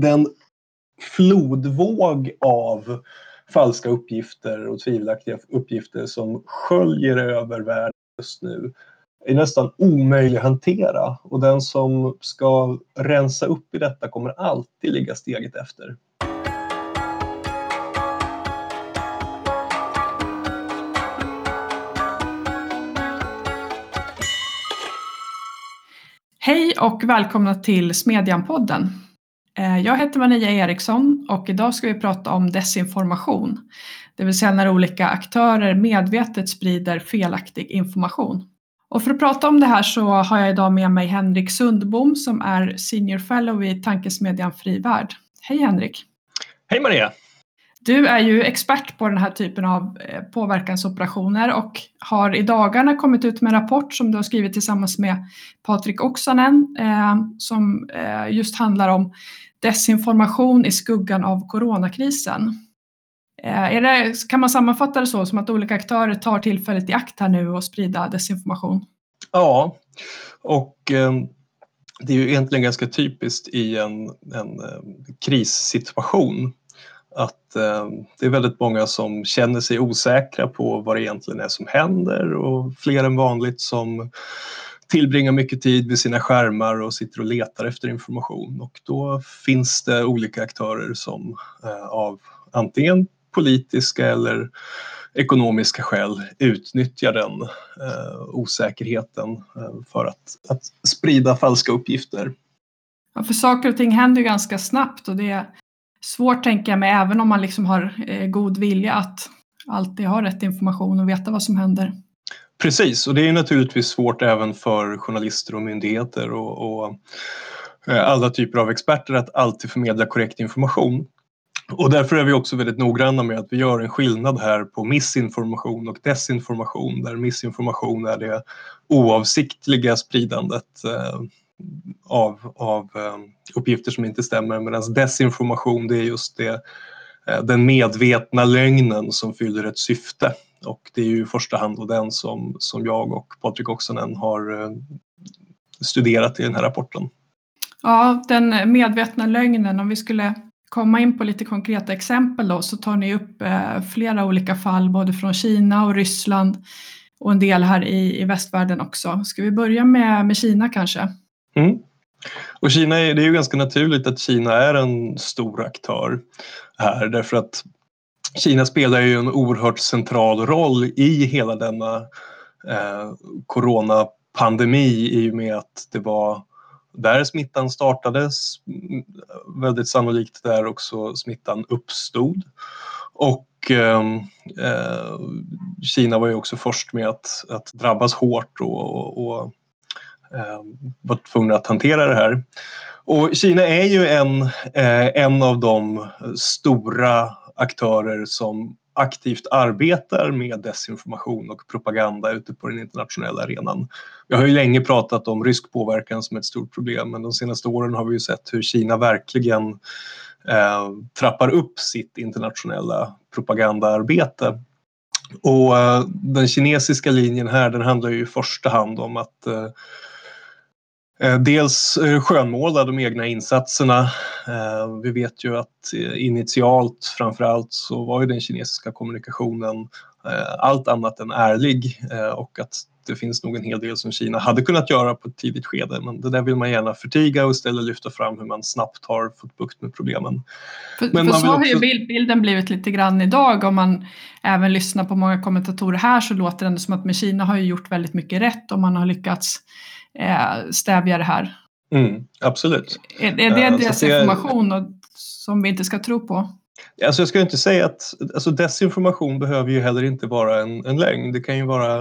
den flodvåg av falska uppgifter och tvivelaktiga uppgifter som sköljer över världen just nu är nästan omöjlig att hantera och den som ska rensa upp i detta kommer alltid ligga steget efter. Hej och välkomna till Smedjan-podden. Eh, jag heter Maria Eriksson och idag ska vi prata om desinformation. Det vill säga när olika aktörer medvetet sprider felaktig information. Och för att prata om det här så har jag idag med mig Henrik Sundbom som är Senior Fellow i Tankesmedjan Fri Värld. Hej Henrik! Hej Maria! Du är ju expert på den här typen av eh, påverkansoperationer och har i dagarna kommit ut med en rapport som du har skrivit tillsammans med Patrik Oksanen eh, som eh, just handlar om desinformation i skuggan av coronakrisen. Eh, det, kan man sammanfatta det så som att olika aktörer tar tillfället i akt här nu och sprida desinformation? Ja, och eh, det är ju egentligen ganska typiskt i en, en eh, krissituation att eh, det är väldigt många som känner sig osäkra på vad det egentligen är som händer och fler än vanligt som tillbringar mycket tid vid sina skärmar och sitter och letar efter information och då finns det olika aktörer som eh, av antingen politiska eller ekonomiska skäl utnyttjar den eh, osäkerheten eh, för att, att sprida falska uppgifter. Ja, för saker och ting händer ju ganska snabbt och det svårt tänker jag mig även om man liksom har eh, god vilja att alltid ha rätt information och veta vad som händer. Precis, och det är naturligtvis svårt även för journalister och myndigheter och, och eh, alla typer av experter att alltid förmedla korrekt information. Och därför är vi också väldigt noggranna med att vi gör en skillnad här på missinformation och desinformation där missinformation är det oavsiktliga spridandet eh, av, av ehm, uppgifter som inte stämmer medan desinformation det är just det, eh, den medvetna lögnen som fyller ett syfte och det är ju i första hand den som, som jag och Patrik Oksanen har eh, studerat i den här rapporten. Ja, den medvetna lögnen, om vi skulle komma in på lite konkreta exempel då, så tar ni upp eh, flera olika fall både från Kina och Ryssland och en del här i, i västvärlden också. Ska vi börja med, med Kina kanske? Mm. Och Kina är, det är ju ganska naturligt att Kina är en stor aktör här därför att Kina spelar ju en oerhört central roll i hela denna eh, coronapandemi i och med att det var där smittan startades, mm, väldigt sannolikt där också smittan uppstod. Och eh, eh, Kina var ju också först med att, att drabbas hårt och, och, och Eh, var tvungna att hantera det här. Och Kina är ju en, eh, en av de stora aktörer som aktivt arbetar med desinformation och propaganda ute på den internationella arenan. Vi har ju länge pratat om rysk påverkan som ett stort problem men de senaste åren har vi ju sett hur Kina verkligen eh, trappar upp sitt internationella propagandaarbete. Och eh, den kinesiska linjen här den handlar ju i första hand om att Eh, dels eh, skönmåla de egna insatserna. Eh, vi vet ju att initialt framförallt så var ju den kinesiska kommunikationen allt annat än ärlig och att det finns nog en hel del som Kina hade kunnat göra på ett tidigt skede men det där vill man gärna förtiga och istället lyfta fram hur man snabbt har fått bukt med problemen. För, men för så har ju bilden blivit lite grann idag om man även lyssnar på många kommentatorer här så låter det ändå som att med Kina har ju gjort väldigt mycket rätt och man har lyckats eh, stävja det här. Mm, absolut. Är, är det uh, desinformation det, som vi inte ska tro på? Alltså jag ska inte säga att alltså desinformation behöver ju heller inte vara en, en lögn. Det kan ju vara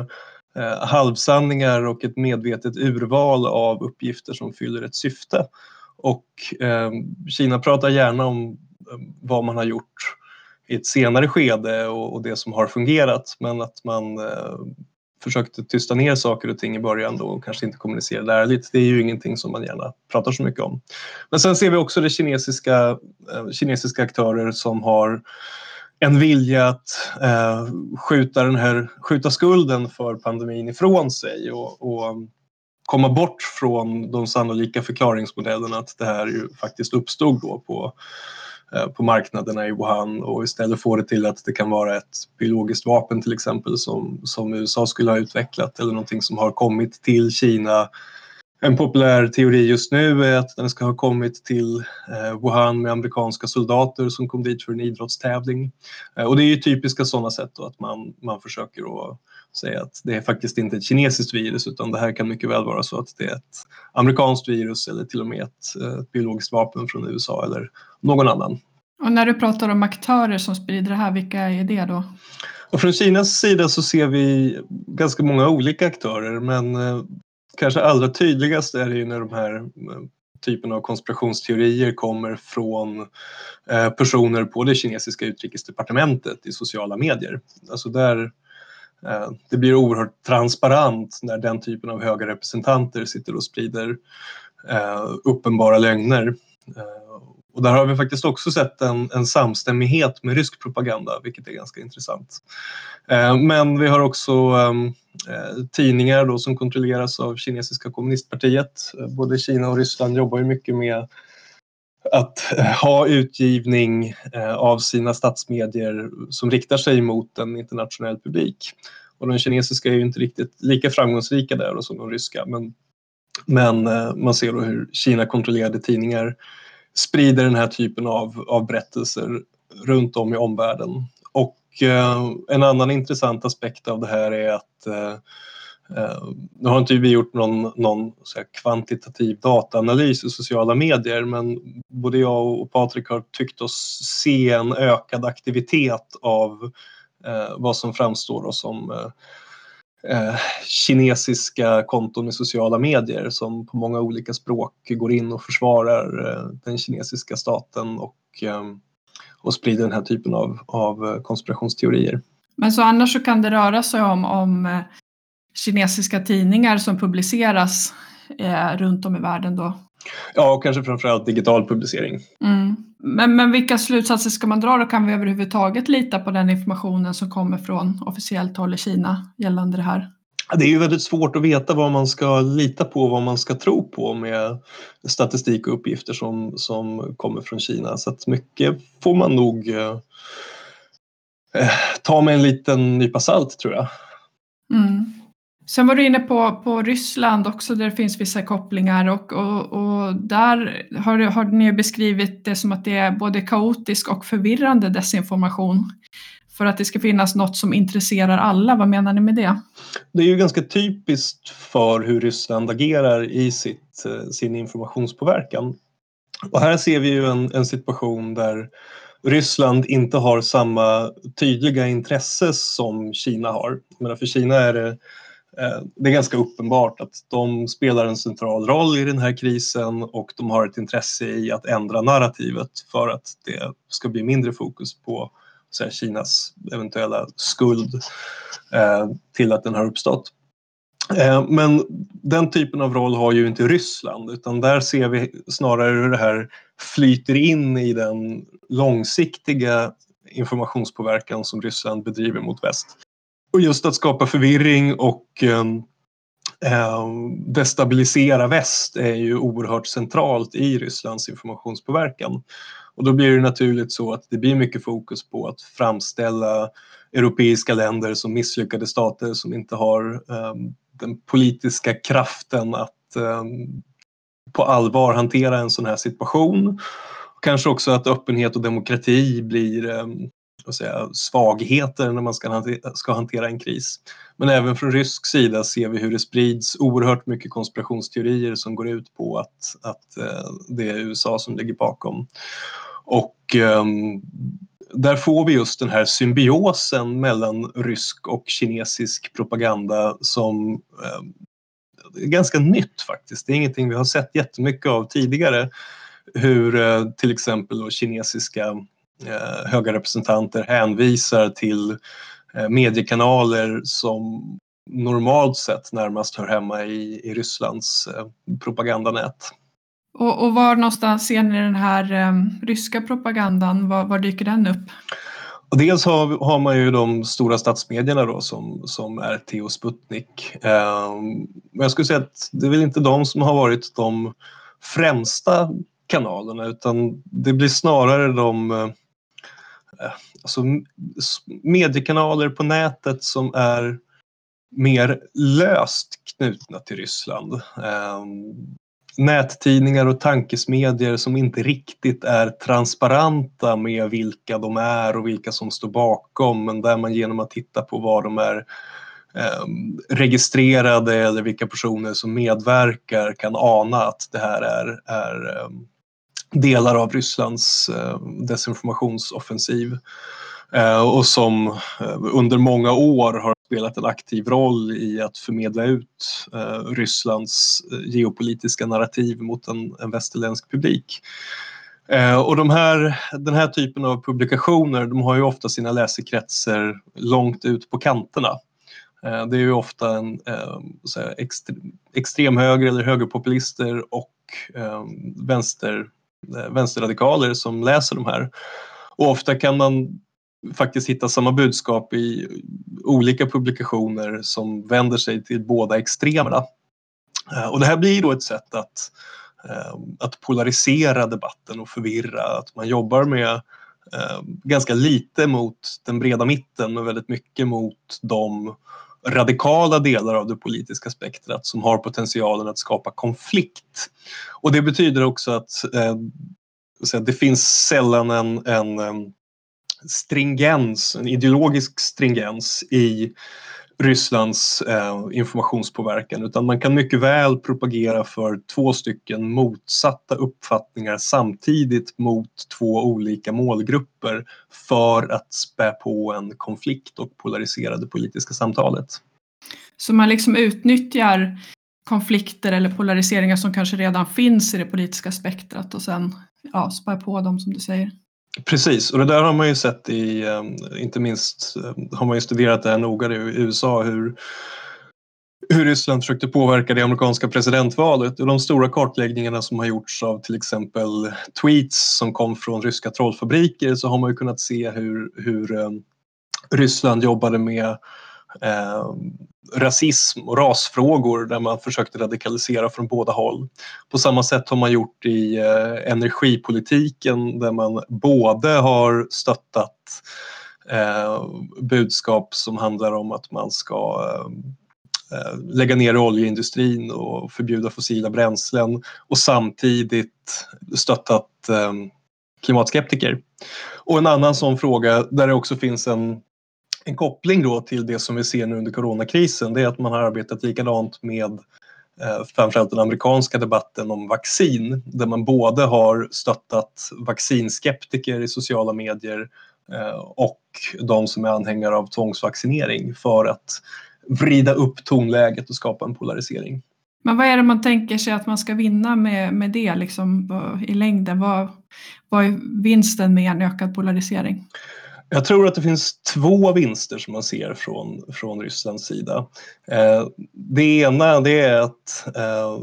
eh, halvsanningar och ett medvetet urval av uppgifter som fyller ett syfte. Och eh, Kina pratar gärna om eh, vad man har gjort i ett senare skede och, och det som har fungerat men att man eh, försökte tysta ner saker och ting i början då och kanske inte kommunicerade ärligt. Det är ju ingenting som man gärna pratar så mycket om. Men sen ser vi också det kinesiska, eh, kinesiska aktörer som har en vilja att eh, skjuta, den här, skjuta skulden för pandemin ifrån sig och, och mm, komma bort från de sannolika förklaringsmodellerna att det här ju faktiskt uppstod då på, Eh, på marknaderna i Wuhan och istället få det till att det kan vara ett biologiskt vapen till exempel som, som USA skulle ha utvecklat eller någonting som har kommit till Kina en populär teori just nu är att den ska ha kommit till eh, Wuhan med amerikanska soldater som kom dit för en idrottstävling. Eh, och det är ju typiska sådana sätt då att man, man försöker att säga att det är faktiskt inte ett kinesiskt virus utan det här kan mycket väl vara så att det är ett amerikanskt virus eller till och med ett, ett eh, biologiskt vapen från USA eller någon annan. Och när du pratar om aktörer som sprider det här, vilka är det då? Och från Kinas sida så ser vi ganska många olika aktörer men kanske allra tydligast är det ju när de här mm, typen av konspirationsteorier kommer från eh, personer på det kinesiska utrikesdepartementet i sociala medier. Alltså där eh, det blir oerhört transparent när den typen av höga representanter sitter och sprider eh, uppenbara lögner. Och där har vi faktiskt också sett en, en samstämmighet med rysk propaganda, vilket är ganska intressant. Eh, men vi har också ehm, Eh, tidningar då som kontrolleras av kinesiska kommunistpartiet. Eh, både Kina och Ryssland jobbar ju mycket med att eh, ha utgivning av sina statsmedier som riktar sig mot en internationell publik. Och de kinesiska är ju inte riktigt lika framgångsrika där som de ryska men, men man ser då hur Kina kontrollerade tidningar sprider den här typen av, av berättelser runt om i omvärlden. Och Eh, en annan intressant aspekt av det här är att eh, eh nu har inte vi gjort någon, någon kvantitativ dataanalys i sociala medier men både jag och Patrik har tyckt oss se en ökad aktivitet av eh, vad som framstår som eh, eh, kinesiska konton i sociala medier som på många olika språk går in och försvarar eh, den kinesiska staten och eh, och sprider den här typen av, av eh, konspirationsteorier. Men så annars så kan det röra sig om, om eh, kinesiska tidningar som publiceras eh, runt om i världen då? Ja, och kanske framförallt digital publicering. Mm. Men, men vilka slutsatser ska man dra då? Kan vi överhuvudtaget lita på den informationen som kommer från officiellt håll i Kina gällande det här? Det är ju väldigt svårt att veta vad man ska lita på och vad man ska tro på med statistik och uppgifter som, som kommer från Kina. Så att mycket får man nog eh, eh, ta med en liten nypa salt tror jag. Mm. Sen var du inne på, på Ryssland också där det finns vissa kopplingar och, och, och där har, har ni beskrivit det som att det är både kaotisk och förvirrande desinformation för att det ska finnas något som intresserar alla. Vad menar ni med det? Det är ju ganska typiskt för hur Ryssland agerar i sitt, eh, sin informationspåverkan. Och här ser vi ju en, en situation där Ryssland inte har samma tydliga intresse som Kina har. Men för Kina är det, Eh, det är ganska uppenbart att de spelar en central roll i den här krisen och de har ett intresse i att ändra narrativet för att det ska bli mindre fokus på här, Kinas eventuella skuld eh, till att den har uppstått. Eh, men den typen av roll har ju inte Ryssland utan där ser vi snarare hur det här flyter in i den långsiktiga informationspåverkan som Ryssland bedriver mot väst. Och just att skapa förvirring och eh, destabilisera väst är ju oerhört centralt i Rysslands informationspåverkan. Och då blir det naturligt så att det blir mycket fokus på att framställa europeiska länder som misslyckade stater som inte har eh, den politiska kraften att eh, på allvar hantera en sån här situation. Kanske också att öppenhet och demokrati blir ehm, um, säga, svagheter när man ska hantera, ska hantera en kris. Men även från rysk sida ser vi hur det sprids oerhört mycket konspirationsteorier som går ut på att, att eh, det är USA som ligger bakom. Och um, där får vi just den här symbiosen mellan rysk och kinesisk propaganda som um, är ganska nytt faktiskt. Det är ingenting vi har sett jättemycket av tidigare. Hur eh, till exempel kinesiska uh, höga representanter hänvisar till uh, mediekanaler som normalt sett närmast hör hemma i, i Rysslands propagandanät. Och, och var någonstans ser ni den här ryska propagandan? Var, var, dyker den upp? Och dels har, har man ju de stora statsmedierna då som, som RT och Sputnik. Eh, jag skulle säga att det är väl inte de som har varit de främsta kanalerna utan det blir snarare de eh, Eh, alltså, mediekanaler på nätet som är mer löst knutna till Ryssland. Eh, nättidningar och tankesmedier som inte riktigt är transparenta med vilka de är och vilka som står bakom men där man genom att titta på var de är eh, registrerade eller vilka personer som medverkar kan ana att det här är, är ehm, delar av Rysslands eh, desinformationsoffensiv eh, och som eh, under många år har spelat en aktiv roll i att förmedla ut eh, Rysslands eh, geopolitiska narrativ mot en, en västerländsk publik. Eh, och de här, den här typen av publikationer de har ju ofta sina läsekretsar långt ut på kanterna. Det är ju ofta en, säga, extremhöger eller högerpopulister och vänster Eh, vänsterradikaler som läser de här. Och ofta kan man faktiskt hitta samma budskap i olika publikationer som vänder sig till båda extremerna. Eh, och det här blir då ett sätt att, eh, att polarisera debatten och förvirra, att man jobbar med ganska lite mot den breda mitten men väldigt mycket mot de radikala delar av det politiska spektrat som har potentialen att skapa konflikt. Och det betyder också att eh, det finns sällan en, en, en stringens, en ideologisk stringens i Rysslands eh, informationspåverkan utan man kan mycket väl propagera för två stycken motsatta uppfattningar samtidigt mot två olika målgrupper för att spä på en konflikt och polarisera det politiska samtalet. Så man liksom utnyttjar konflikter eller polariseringar som kanske redan finns i det politiska spektrat och sen ja, spär på dem som du säger? Precis, och det där har man ju sett i, ehm, inte minst ehm, har man ju studerat det här noga i USA hur hur Ryssland försökte påverka det amerikanska presidentvalet och de stora kartläggningarna som har gjorts av till exempel tweets som kom från ryska trollfabriker så har man ju kunnat se hur, hur ehm, Ryssland jobbade med eh, rasism och rasfrågor där man försökte radikalisera från båda håll. På samma sätt har man gjort i eh, energipolitiken där man både har stöttat eh, budskap som handlar om att man ska eh, eh lägga ner oljeindustrin och förbjuda fossila bränslen och samtidigt stöttat eh, klimatskeptiker. Och en annan sån fråga där det också finns en en koppling då till det som vi ser nu under coronakrisen det är att man har arbetat likadant med eh, framförallt den amerikanska debatten om vaccin där man både har stöttat vaccinskeptiker i sociala medier eh, och de som är anhängare av tvångsvaccinering för att vrida upp tonläget och skapa en polarisering. Men vad är det man tänker sig att man ska vinna med, med det liksom, i längden? Vad, vad är vinsten med en ökad polarisering? Jag tror att det finns två vinster som man ser från, från Rysslands sida. Eh, det ena det är att eh,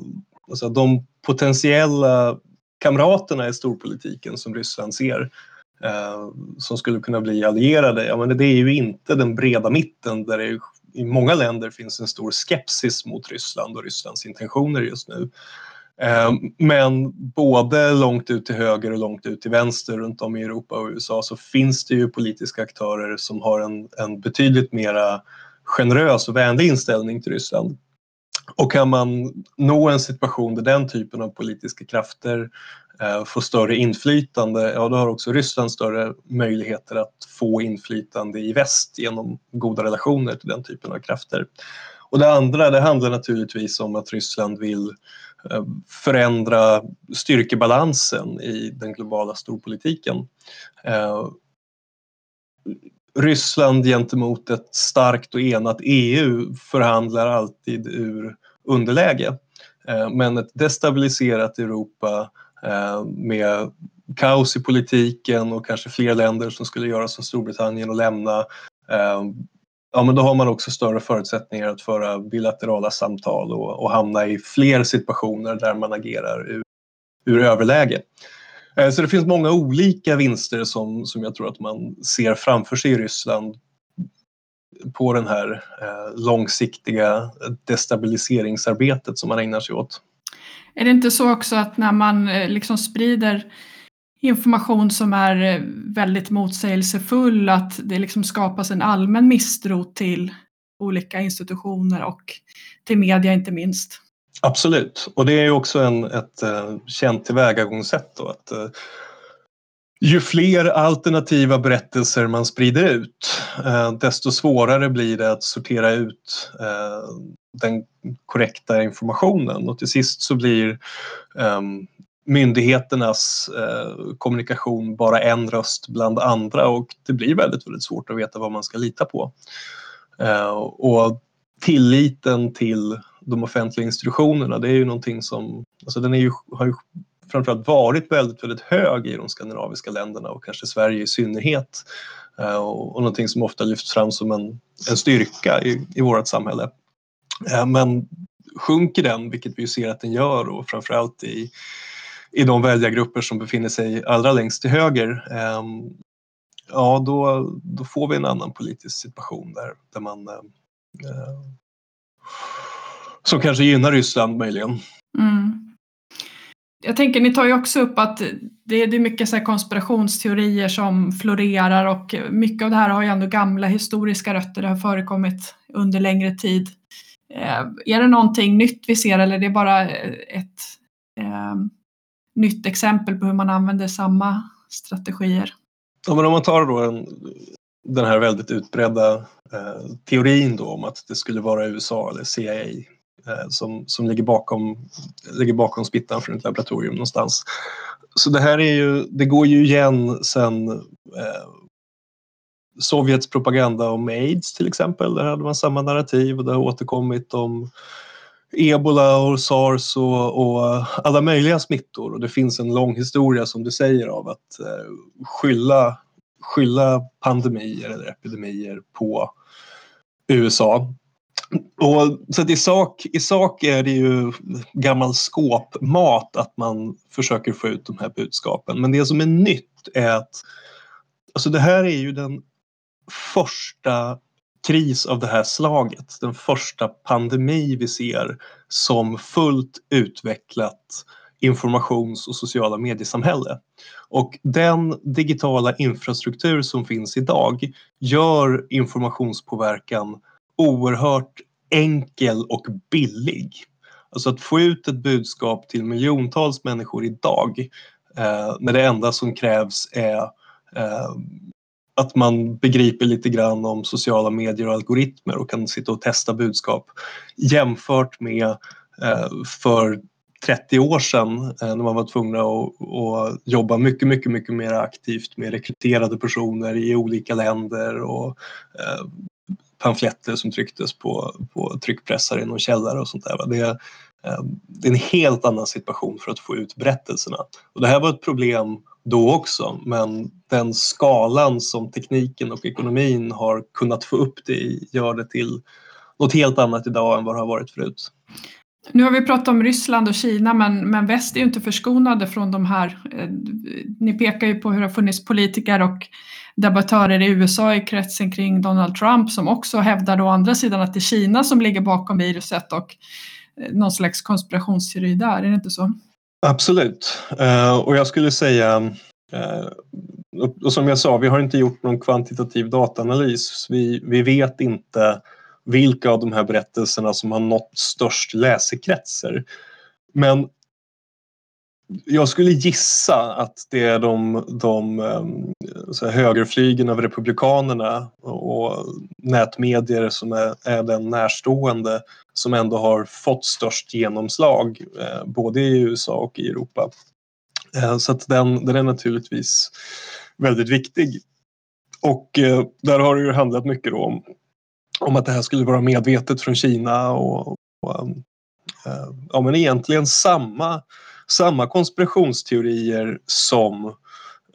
alltså de potentiella kamraterna i storpolitiken som Ryssland ser eh, som skulle kunna bli allierade, ja, men det är ju inte den breda mitten där det i många länder finns en stor skepsis mot Ryssland och Rysslands intentioner just nu. Eh, men både långt ut till höger och långt ut till vänster runt om i Europa och USA så finns det ju politiska aktörer som har en, en betydligt mera generös och vänlig inställning till Ryssland. Och kan man nå en situation där den typen av politiska krafter eh, får större inflytande, ja då har också Ryssland större möjligheter att få inflytande i väst genom goda relationer till den typen av krafter. Och det andra, det handlar naturligtvis om att Ryssland vill Eh, förändra styrkebalansen i den globala storpolitiken. Eh, Ryssland gentemot ett starkt och enat EU förhandlar alltid ur underläge. Eh, men ett destabiliserat Europa med kaos i politiken och kanske fler länder som skulle göra som Storbritannien och lämna ja, men då har man också större förutsättningar att föra bilaterala samtal och, och hamna i fler situationer där man agerar ur, ur överläge. Eh, så det finns många olika vinster som, som jag tror att man ser framför sig i Ryssland på det här eh, långsiktiga destabiliseringsarbetet som man ägnar sig åt. Är det inte så också att när man eh, liksom sprider information som är eh, väldigt motsägelsefull att det liksom skapas en allmän misstro till olika institutioner och till media inte minst? Absolut, och det är ju också en, ett uh, känt tillvägagångssätt då att uh, ju fler alternativa berättelser man sprider ut uh, desto svårare blir det att sortera ut den korrekta informationen och till sist så blir ehm, myndigheternas myndigheternas kommunikation bara en röst bland andra och det blir väldigt, väldigt svårt att veta vad man ska lita på. Eh, och tilliten till de offentliga institutionerna, det är ju någonting som, alltså den är ju, har ju framförallt varit väldigt, väldigt hög i de skandinaviska länderna och kanske Sverige i synnerhet. Eh, och, och någonting som ofta lyfts fram som en, en styrka i, i vårt samhälle. Eh, men sjunker den, vilket vi ser att den gör och framförallt i, i de väljargrupper som befinner sig allra längst till höger, ehm, ja då, då får vi en annan politisk situation där, där man eh, eh, som kanske gynnar Ryssland möjligen. Mm. Jag tänker, ni tar ju också upp att det, är mycket så konspirationsteorier som florerar och mycket av det här har ju ändå gamla historiska rötter. Det har förekommit under längre tid. Eh, är det någonting nytt vi ser eller är det bara ett eh, nytt exempel på hur man använder samma strategier? Ja, men om man tar då en, den här väldigt utbredda eh, teorin då om att det skulle vara USA eller CIA Eh, som, som ligger, bakom, ligger bakom spittan från ett laboratorium någonstans. Så det här är ju, det går ju igen sen eh, Sovjets propaganda om aids till exempel. Där hade man samma narrativ och det har återkommit om ebola och sars och, och, eh, alla möjliga smittor och det finns en lång historia som du säger av att eh, skylla, skylla pandemier eller epidemier på USA. Och, så att i, sak, I sak är det ju gammal skåpmat att man försöker få ut de här budskapen. Men det som är nytt är att alltså det här är ju den första kris av det här slaget. Den första pandemi vi ser som fullt utvecklat informations och sociala mediesamhälle. Och den digitala infrastruktur som finns idag gör informationspåverkan oerhört enkel och billig. Alltså att få ut ett budskap till miljontals människor idag eh, när det enda som krävs är eh, att man begriper lite grann om sociala medier och algoritmer och kan sitta och testa budskap jämfört med eh, för 30 år sedan eh, när man var tvungna att, att, jobba mycket, mycket, mycket mer aktivt med rekryterade personer i olika länder och eh, pamfletter som trycktes på, på tryckpressar i någon källare och sånt där. Det är, eh, det är en helt annan situation för att få ut berättelserna. Och det här var ett problem då också men den skalan som tekniken och ekonomin har kunnat få upp det i gör det till något helt annat idag än vad det har varit förut. Nu har vi pratat om Ryssland och Kina men, men väst är ju inte förskonade från de här. Eh, ni pekar ju på hur det har funnits politiker och debattörer i USA i kretsen kring Donald Trump som också hävdar å andra sidan att det är Kina som ligger bakom viruset och eh, någon slags konspirationsteori där, är det inte så? Absolut, uh, och jag skulle säga uh, och som jag sa, vi har inte gjort någon kvantitativ dataanalys. Vi, vi vet inte vilka av de här berättelserna som har nått störst läsekretsar. Men jag skulle gissa att det är de, de ehm, högerflygen av Republikanerna och nätmedier som är, är den närstående som ändå har fått störst genomslag eh, både i USA och i Europa. Eh, så att den, den är naturligtvis väldigt viktig. Och eh, där har det ju handlat mycket om, om att det här skulle vara medvetet från Kina och, och ehm, ehm, ja, men egentligen samma samma konspirationsteorier som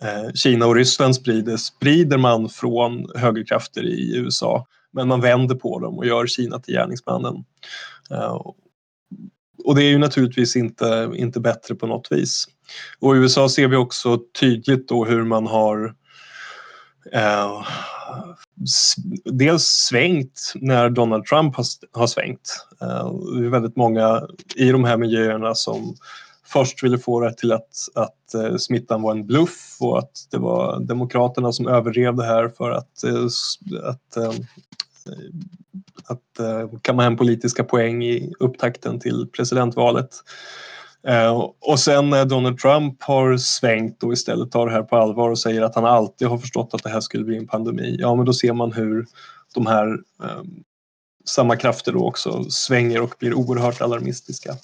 eh, Kina och Ryssland sprider, sprider man från högerkrafter i USA. Men man vänder på dem och gör Kina till gärningsmannen. Eh, och det är ju naturligtvis inte, inte bättre på något vis. Och i USA ser vi också tydligt då hur man har eh, dels svängt när Donald Trump har, har svängt. Eh, det är väldigt många i de här miljöerna som först ville få det till att, att eh, smittan var en bluff och att det var Demokraterna som överdrev det här för att, uh, att, eh, att kamma hem politiska poäng i upptakten till presidentvalet. Och sen när Donald Trump har svängt och istället tar det här på allvar och säger att han alltid har förstått att det här skulle bli en pandemi, ja men då ser man hur de här samma krafter då också svänger och blir oerhört alarmistiska.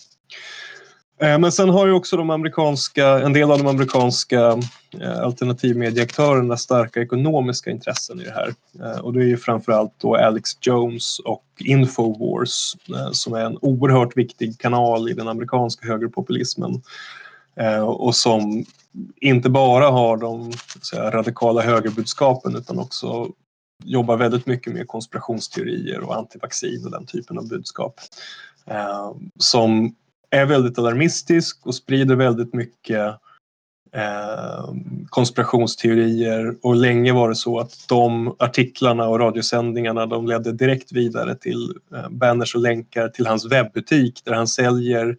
Eh, men sen har ju också de amerikanska, en del av de amerikanska eh, alternativmedieaktörerna starka ekonomiska intressen i det här. Eh, och det är ju framförallt då Alex Jones och Infowars som är en oerhört viktig kanal i den amerikanska högerpopulismen. Och som inte bara har de säga, radikala högerbudskapen utan också jobbar väldigt mycket med konspirationsteorier och antivaccin och den typen av budskap. Som är väldigt alarmistisk och sprider väldigt mycket eh, konspirationsteorier. Och länge var det så att de artiklarna och radiosändningarna de ledde direkt vidare till eh, banners och länkar till hans webbutik där han säljer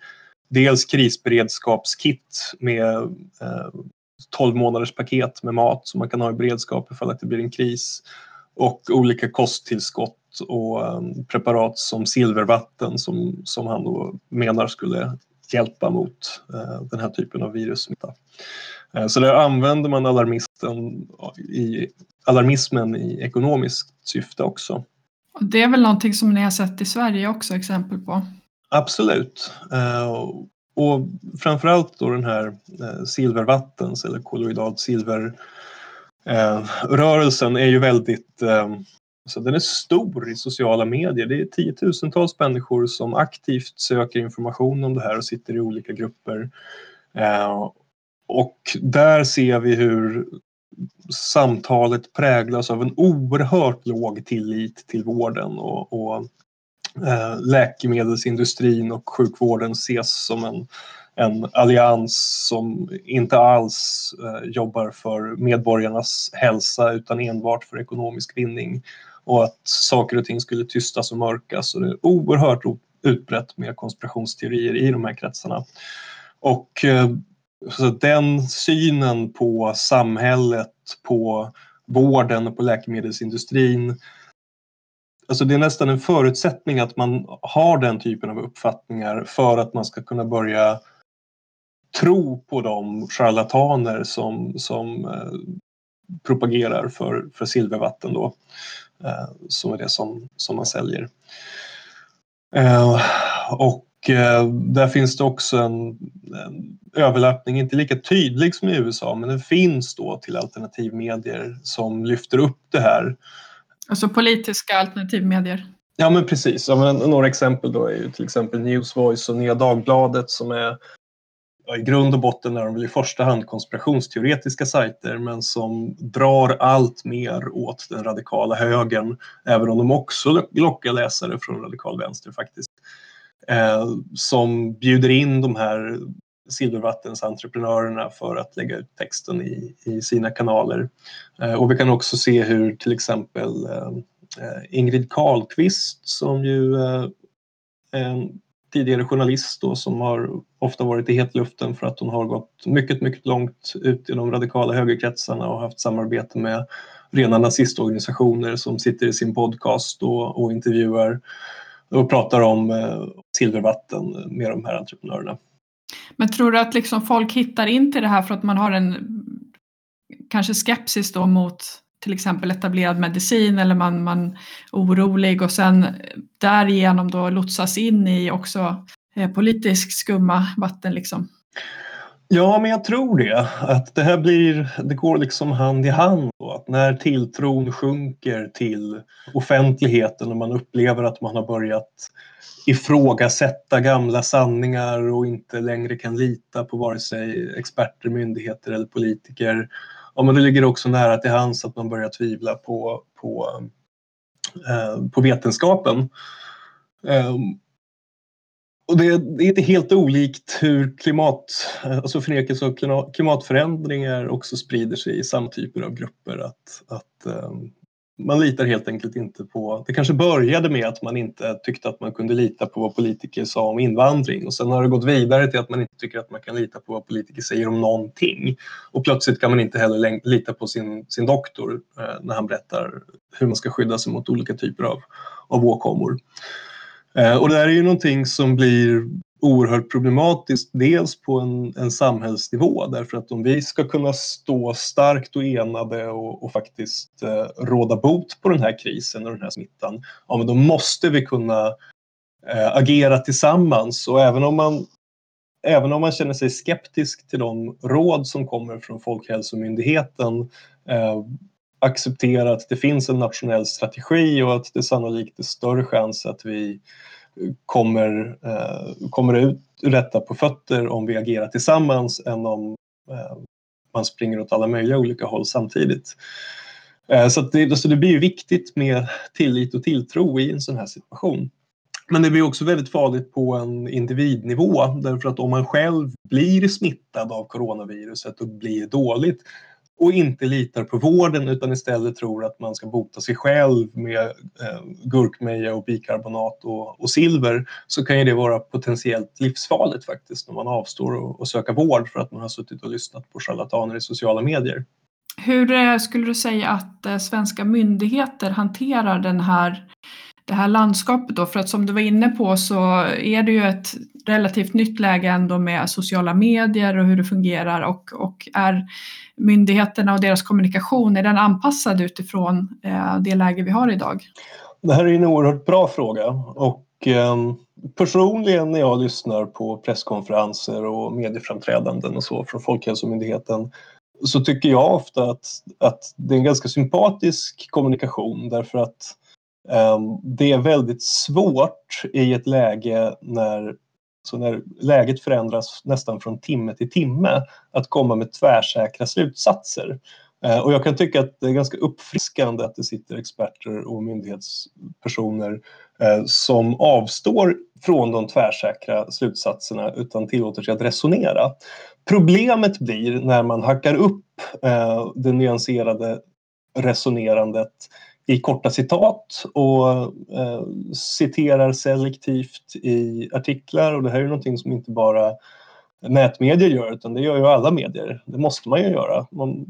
dels krisberedskapskit med eh, 12 månaders paket med mat som man kan ha i beredskap ifall att det blir en kris och olika kosttillskott och um, preparat som silvervatten som, som han då menar skulle hjälpa mot uh, den här typen av virussmitta. Uh, så där använder man alarmisten i, alarmismen i ekonomiskt syfte också. Det är väl någonting som ni har sett i Sverige också exempel på? Absolut. Uh, och framförallt då den här silvervattens eller kolloidalt silver Eh, rörelsen är ju väldigt så den är stor i sociala medier. Det är tiotusentals människor som aktivt söker information om det här och sitter i olika grupper. Eh, och där ser vi hur samtalet präglas av en oerhört låg tillit till vården och, och eh, läkemedelsindustrin och sjukvården ses som en, en allians som inte alls eh, jobbar för medborgarnas hälsa utan enbart för ekonomisk vinning. Och att saker och ting skulle tystas och mörkas. Och det är oerhört utbrett med konspirationsteorier i de här kretsarna. Och eh, så den synen på samhället, på vården och på läkemedelsindustrin. Alltså det är nästan en förutsättning att man har den typen av uppfattningar för att man ska kunna börja tro på de charlataner som, som eh, propagerar för, för silvervatten då. Eh, som är det som, som man säljer. Eh, och eh, där finns det också en, en överlappning, inte lika tydlig som i USA, men den finns då till alternativmedier som lyfter upp det här. Alltså politiska alternativmedier? Ja men precis. Ja, men några exempel då är ju till exempel Newsvoice och Nya Dagbladet som är i grund och botten är de väl i första hand konspirationsteoretiska sajter men som drar allt mer åt den radikala högern även om de också lockar läsare från radikal vänster faktiskt. Eh, som bjuder in de här silvervattensentreprenörerna för att lägga ut texten i, i sina kanaler. Eh, och vi kan också se hur till exempel eh, eh Ingrid Carlqvist som ju eh, tidigare journalist då, som har ofta varit i hetluften för att hon har gått mycket, mycket långt ut i de radikala högerkretsarna och haft samarbete med rena nazistorganisationer som sitter i sin podcast och, och intervjuar och pratar om eh, silvervatten med de här entreprenörerna. Men tror du att liksom folk hittar in till det här för att man har en kanske skepsis då mot till exempel etablerad medicin eller man, man är orolig och sen därigenom då lotsas in i också eh, politiskt skumma vatten liksom. Ja, men jag tror det. Att det här blir, det går liksom hand i hand. Då. Att när tilltron sjunker till offentligheten och man upplever att man har börjat ifrågasätta gamla sanningar och inte längre kan lita på vare sig experter, myndigheter eller politiker ja, men det ligger också nära till hands att man börjar tvivla på, på, eh, på vetenskapen. Eh, och det, det, är inte helt olikt hur klimat, eh, alltså förnekelse av klimatförändringar också sprider sig i samma typer av grupper. Att, att eh, man litar helt enkelt inte på... Det kanske började med att man inte tyckte att man kunde lita på vad politiker sa om invandring och sen har det gått vidare till att man inte tycker att man kan lita på vad politiker säger om någonting. Och plötsligt kan man inte heller lita på sin, sin doktor eh, när han berättar hur man ska skydda sig mot olika typer av, av åkommor. Eh, och det här är ju någonting som blir oerhört problematiskt, dels på en, en samhällsnivå därför att om vi ska kunna stå starkt och enade och, och faktiskt eh, råda bot på den här krisen och den här smittan, ja men då måste vi kunna eh, agera tillsammans. Och även om man Även om man känner sig skeptisk till de råd som kommer från Folkhälsomyndigheten eh, acceptera att det finns en nationell strategi och att det sannolikt är större chans att vi kommer, eh, kommer ut ur detta på fötter om vi agerar tillsammans än om eh, man springer åt alla möjliga olika håll samtidigt. Eh, så det, så det blir ju viktigt med tillit och tilltro i en sån här situation. Men det blir också väldigt farligt på en individnivå därför att om man själv blir smittad av coronaviruset och blir dåligt och inte litar på vården utan istället tror att man ska bota sig själv med eh, gurkmeja och bikarbonat och, och, silver så kan ju det vara potentiellt livsfarligt faktiskt när man avstår att söka vård för att man har suttit och lyssnat på charlataner i sociala medier. Hur eh, skulle du säga att eh, svenska myndigheter hanterar den här det här landskapet då? För att som du var inne på så är det ju ett relativt nytt läge ändå med sociala medier och hur det fungerar och, och är myndigheterna och deras kommunikation, är den anpassad utifrån eh, det läge vi har idag? Det här är en oerhört bra fråga och eh, personligen när jag lyssnar på presskonferenser och medieframträdanden och så från Folkhälsomyndigheten så tycker jag ofta att, att det är en ganska sympatisk kommunikation därför att Ehm, det är väldigt svårt i ett läge när så när läget förändras nästan från timme till timme att komma med tvärsäkra slutsatser. Ehm, och jag kan tycka att det är ganska uppfriskande att det sitter experter och myndighetspersoner ehm, som avstår från de tvärsäkra slutsatserna utan tillåter sig att resonera. Problemet blir när man hackar upp det nyanserade resonerandet i korta citat och eh, citerar selektivt i artiklar och det här är ju någonting som inte bara nätmedier gör utan det gör ju alla medier. Det måste man ju göra. Man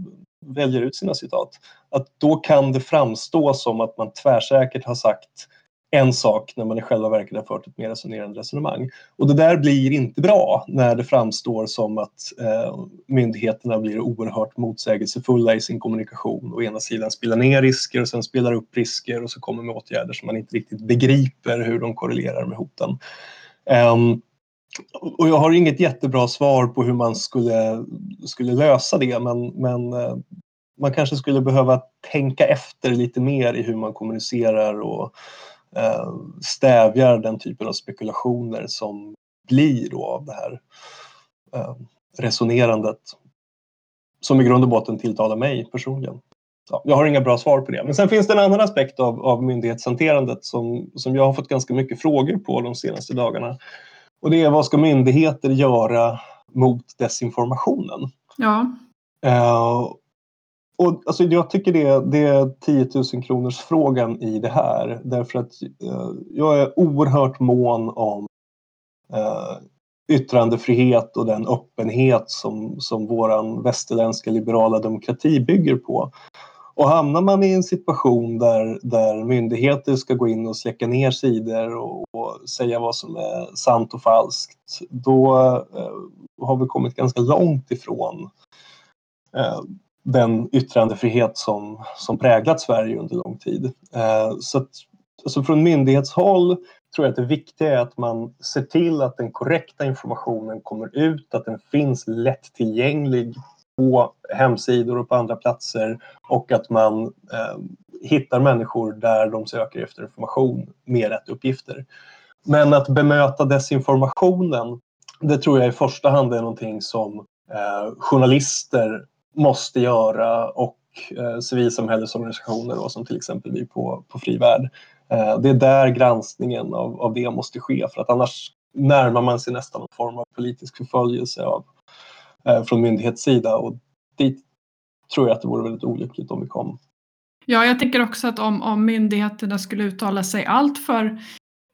väljer ut sina citat. Att då kan det framstå som att man tvärsäkert har sagt en sak när man i själva verket har fört ett mer resonerande resonemang. Och det där blir inte bra när det framstår som att eh, myndigheterna blir oerhört motsägelsefulla i sin kommunikation. Å ena sidan spelar ner risker och sen spelar upp risker och så kommer med åtgärder som man inte riktigt begriper hur de korrelerar med hoten. Um, och jag har inget jättebra svar på hur man skulle, skulle lösa det men, men eh, man kanske skulle behöva tänka efter lite mer i hur man kommunicerar och stävjar den typen av spekulationer som blir då av det här eh, resonerandet som i grund och botten tilltalar mig personligen. Ja, jag har inga bra svar på det. Men sen finns det en annan aspekt av, av myndighetshanterandet som, som jag har fått ganska mycket frågor på de senaste dagarna. Och det är vad ska myndigheter göra mot desinformationen? Ja. Uh, och alltså, jag tycker det, det är 10 000 kronors frågan i det här. Därför att eh, jag är oerhört mån om eh, yttrandefrihet och den öppenhet som, som vår västerländska liberala demokrati bygger på. Och hamnar man i en situation där, där myndigheter ska gå in och släcka ner sidor och, och säga vad som är sant och falskt, då eh, har vi kommit ganska långt ifrån eh, den yttrandefrihet som, som präglat Sverige under lång tid. Eh, så att, alltså från myndighetshåll tror jag att det viktiga är att man ser till att den korrekta informationen kommer ut, att den finns lättillgänglig på hemsidor och på andra platser och att man eh, hittar människor där de söker efter information med rätt uppgifter. Men att bemöta desinformationen, det tror jag i första hand är någonting som eh, journalister måste göra och eh, civilsamhällesorganisationer då, som till exempel vi på, på Fri Värld. Eh, det är där granskningen av, av det måste ske för att annars närmar man sig nästan någon form av politisk förföljelse av, eh, från myndighetssida och dit tror jag att det vore väldigt olyckligt om vi kom. Ja, jag tänker också att om, om myndigheterna skulle uttala sig allt för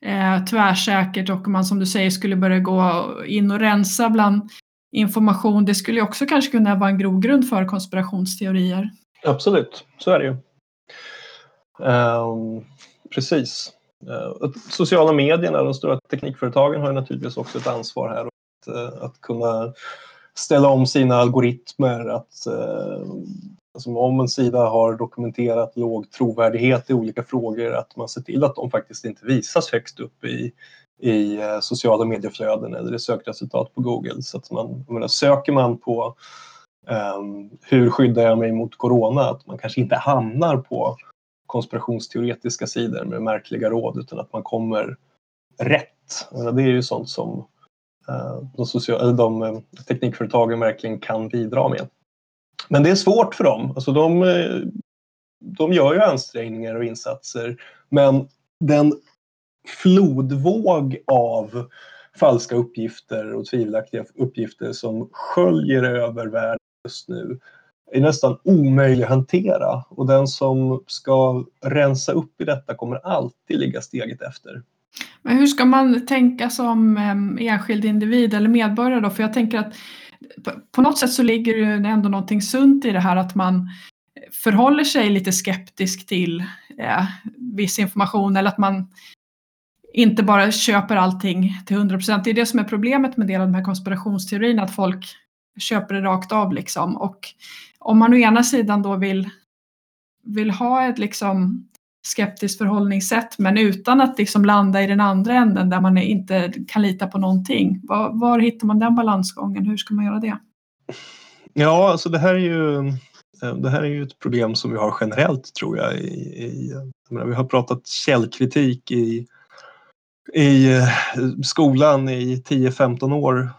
eh, tvärsäkert och man som du säger skulle börja gå in och rensa bland information, det skulle också kanske kunna vara en grogrund för konspirationsteorier. Absolut, så är det ju. Um, precis. Uh, sociala medierna, de stora teknikföretagen har naturligtvis också ett ansvar här att, uh, att kunna ställa om sina algoritmer. Att, uh, alltså om en sida har dokumenterat låg trovärdighet i olika frågor, att man ser till att de faktiskt inte visas högst upp i, i eh, sociala medieflöden eller i sökresultat på Google. Så att man, menar, söker man på um, hur skyddar jag mig mot corona, att man kanske inte hamnar på konspirationsteoretiska sidor med märkliga råd utan att man kommer rätt. Det är ju sånt som uh, de, sociala, de uh, teknikföretagen verkligen kan bidra med. Men det är svårt för dem. Alltså de, de gör ju ansträngningar och insatser men den flodvåg av falska uppgifter och tvivelaktiga uppgifter som sköljer över världen just nu är nästan omöjlig att hantera och den som ska rensa upp i detta kommer alltid ligga steget efter. Men hur ska man tänka som ehm, enskild individ eller medborgare då? För jag tänker att på något sätt så ligger det ändå någonting sunt i det här att man förhåller sig lite skeptisk till eh, viss information eller att man inte bara köper allting till 100 procent. Det är det som är problemet med en del av de här konspirationsteorierna, att folk köper det rakt av liksom. Och om man å ena sidan då vill, vill ha ett liksom skeptiskt förhållningssätt men utan att liksom landa i den andra änden där man inte kan lita på någonting. Var, var hittar man den balansgången? Hur ska man göra det? Ja, alltså det här är ju eh, det här är ju ett problem som vi har generellt tror jag. I, i jag menar, vi har pratat källkritik i, i eh, skolan i 10-15 år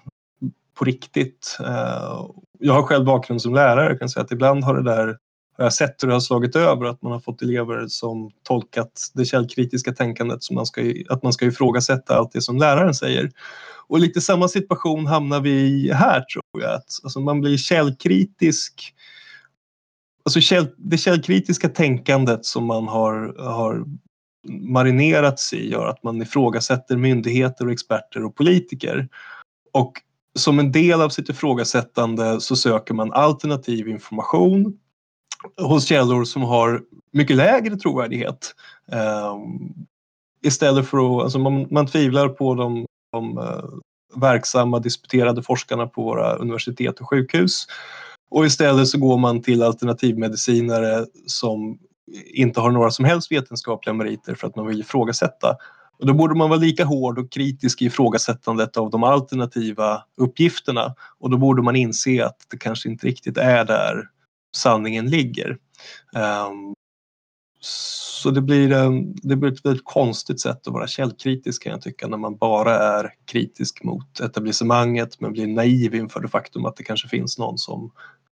på riktigt. Eh, jag har själv bakgrund som lärare och kan säga att ibland har det där har jag sett hur det har slagit över att man har fått elever som tolkat det källkritiska tänkandet som man ska, att man ska ifrågasätta allt det som läraren säger. Och lite samma situation hamnar vi i här tror jag. Att, alltså man blir källkritisk. Alltså käll, det källkritiska tänkandet som man har, har marinerats i gör att man ifrågasätter myndigheter och experter och politiker. Och som en del av sitt ifrågasättande så söker man alternativ information hos källor som har mycket lägre trovärdighet. Um, istället för att, alltså man, man tvivlar på de, de uh, verksamma disputerade forskarna på våra universitet och sjukhus. Och istället så går man till alternativmedicinare som inte har några som helst vetenskapliga meriter för att man vill ifrågasätta. Och då borde man vara lika hård och kritisk i ifrågasättandet av de alternativa uppgifterna och då borde man inse att det kanske inte riktigt är där sanningen ligger. Um, så det blir, en, det blir ett väldigt konstigt sätt att vara källkritisk kan jag tycka när man bara är kritisk mot etablissemanget men blir naiv inför det faktum att det kanske finns någon som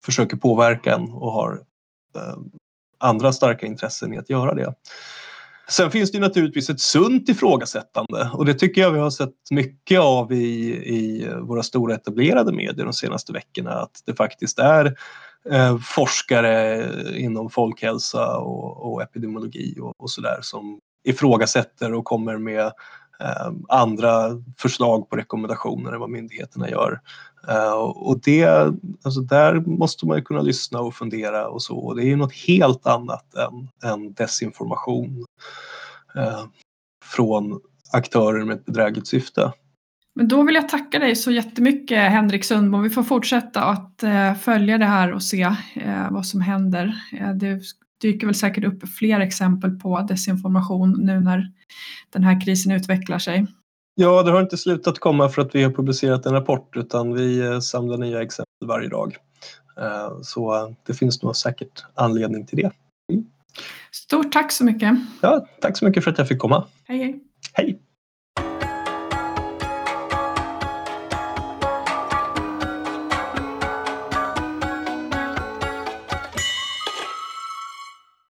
försöker påverka en och har ehm, andra starka intressen i att göra det. Sen finns det naturligtvis ett sunt ifrågasättande och det tycker jag vi har sett mycket av i, i våra stora etablerade medier de senaste veckorna. Att det faktiskt är eh, forskare inom folkhälsa och, och epidemiologi och, och sådär som ifrågasätter och kommer med eh, andra förslag på rekommendationer än vad myndigheterna gör. Eh, och det, alltså där måste man ju kunna lyssna och fundera och så. Och det är ju något helt annat än, än desinformation eh, från aktörer med ett bedrägligt syfte. Men då vill jag tacka dig så jättemycket Henrik Sundbom. Vi får fortsätta att eh, följa det här och se vad som händer. det dyker väl säkert upp fler exempel på desinformation nu när den här krisen utvecklar sig. Ja, det har inte slutat komma för att vi har publicerat en rapport utan vi eh, samlar nya exempel varje dag. Eh, så eh, det finns nog säkert anledning till det. Mm. Stort tack så mycket. Ja, tack så mycket för att jag fick komma. Hej, hej. Hej.